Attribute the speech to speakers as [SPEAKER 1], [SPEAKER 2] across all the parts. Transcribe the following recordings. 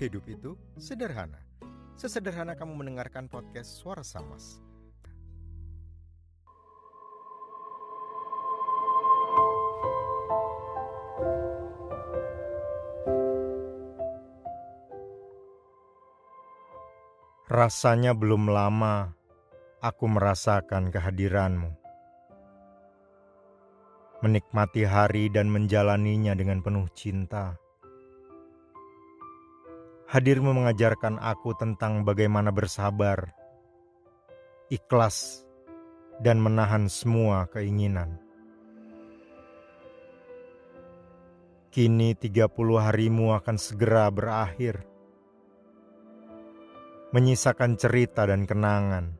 [SPEAKER 1] Hidup itu sederhana. Sesederhana kamu mendengarkan podcast Suara Samas. Rasanya belum lama aku merasakan kehadiranmu. Menikmati hari dan menjalaninya dengan penuh cinta. Hadirmu mengajarkan aku tentang bagaimana bersabar, ikhlas, dan menahan semua keinginan. Kini 30 harimu akan segera berakhir. Menyisakan cerita dan kenangan.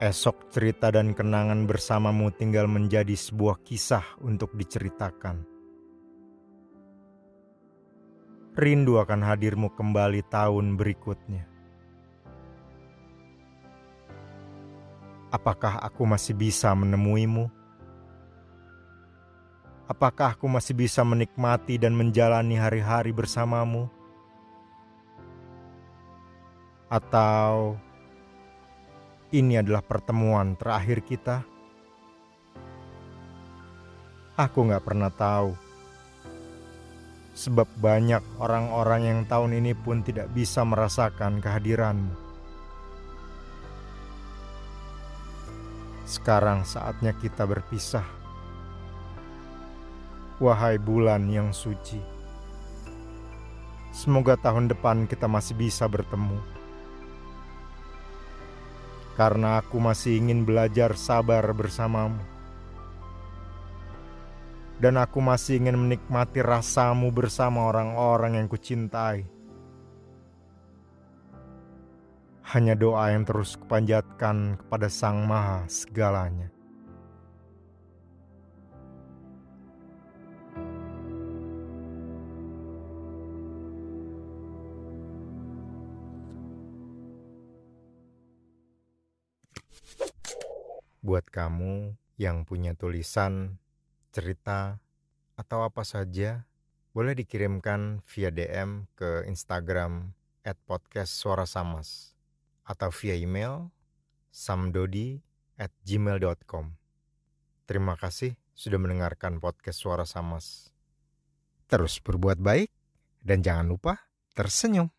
[SPEAKER 1] Esok cerita dan kenangan bersamamu tinggal menjadi sebuah kisah untuk diceritakan. Rindu akan hadirmu kembali tahun berikutnya. Apakah aku masih bisa menemuimu? Apakah aku masih bisa menikmati dan menjalani hari-hari bersamamu? Atau ini adalah pertemuan terakhir kita? Aku gak pernah tahu sebab banyak orang-orang yang tahun ini pun tidak bisa merasakan kehadiranmu. Sekarang saatnya kita berpisah. Wahai bulan yang suci, semoga tahun depan kita masih bisa bertemu. Karena aku masih ingin belajar sabar bersamamu dan aku masih ingin menikmati rasamu bersama orang-orang yang kucintai. Hanya doa yang terus kupanjatkan kepada Sang Maha segalanya. Buat kamu yang punya tulisan cerita, atau apa saja, boleh dikirimkan via DM ke Instagram at podcast suara samas atau via email samdodi at gmail.com. Terima kasih sudah mendengarkan podcast Suara Samas. Terus berbuat baik dan jangan lupa tersenyum.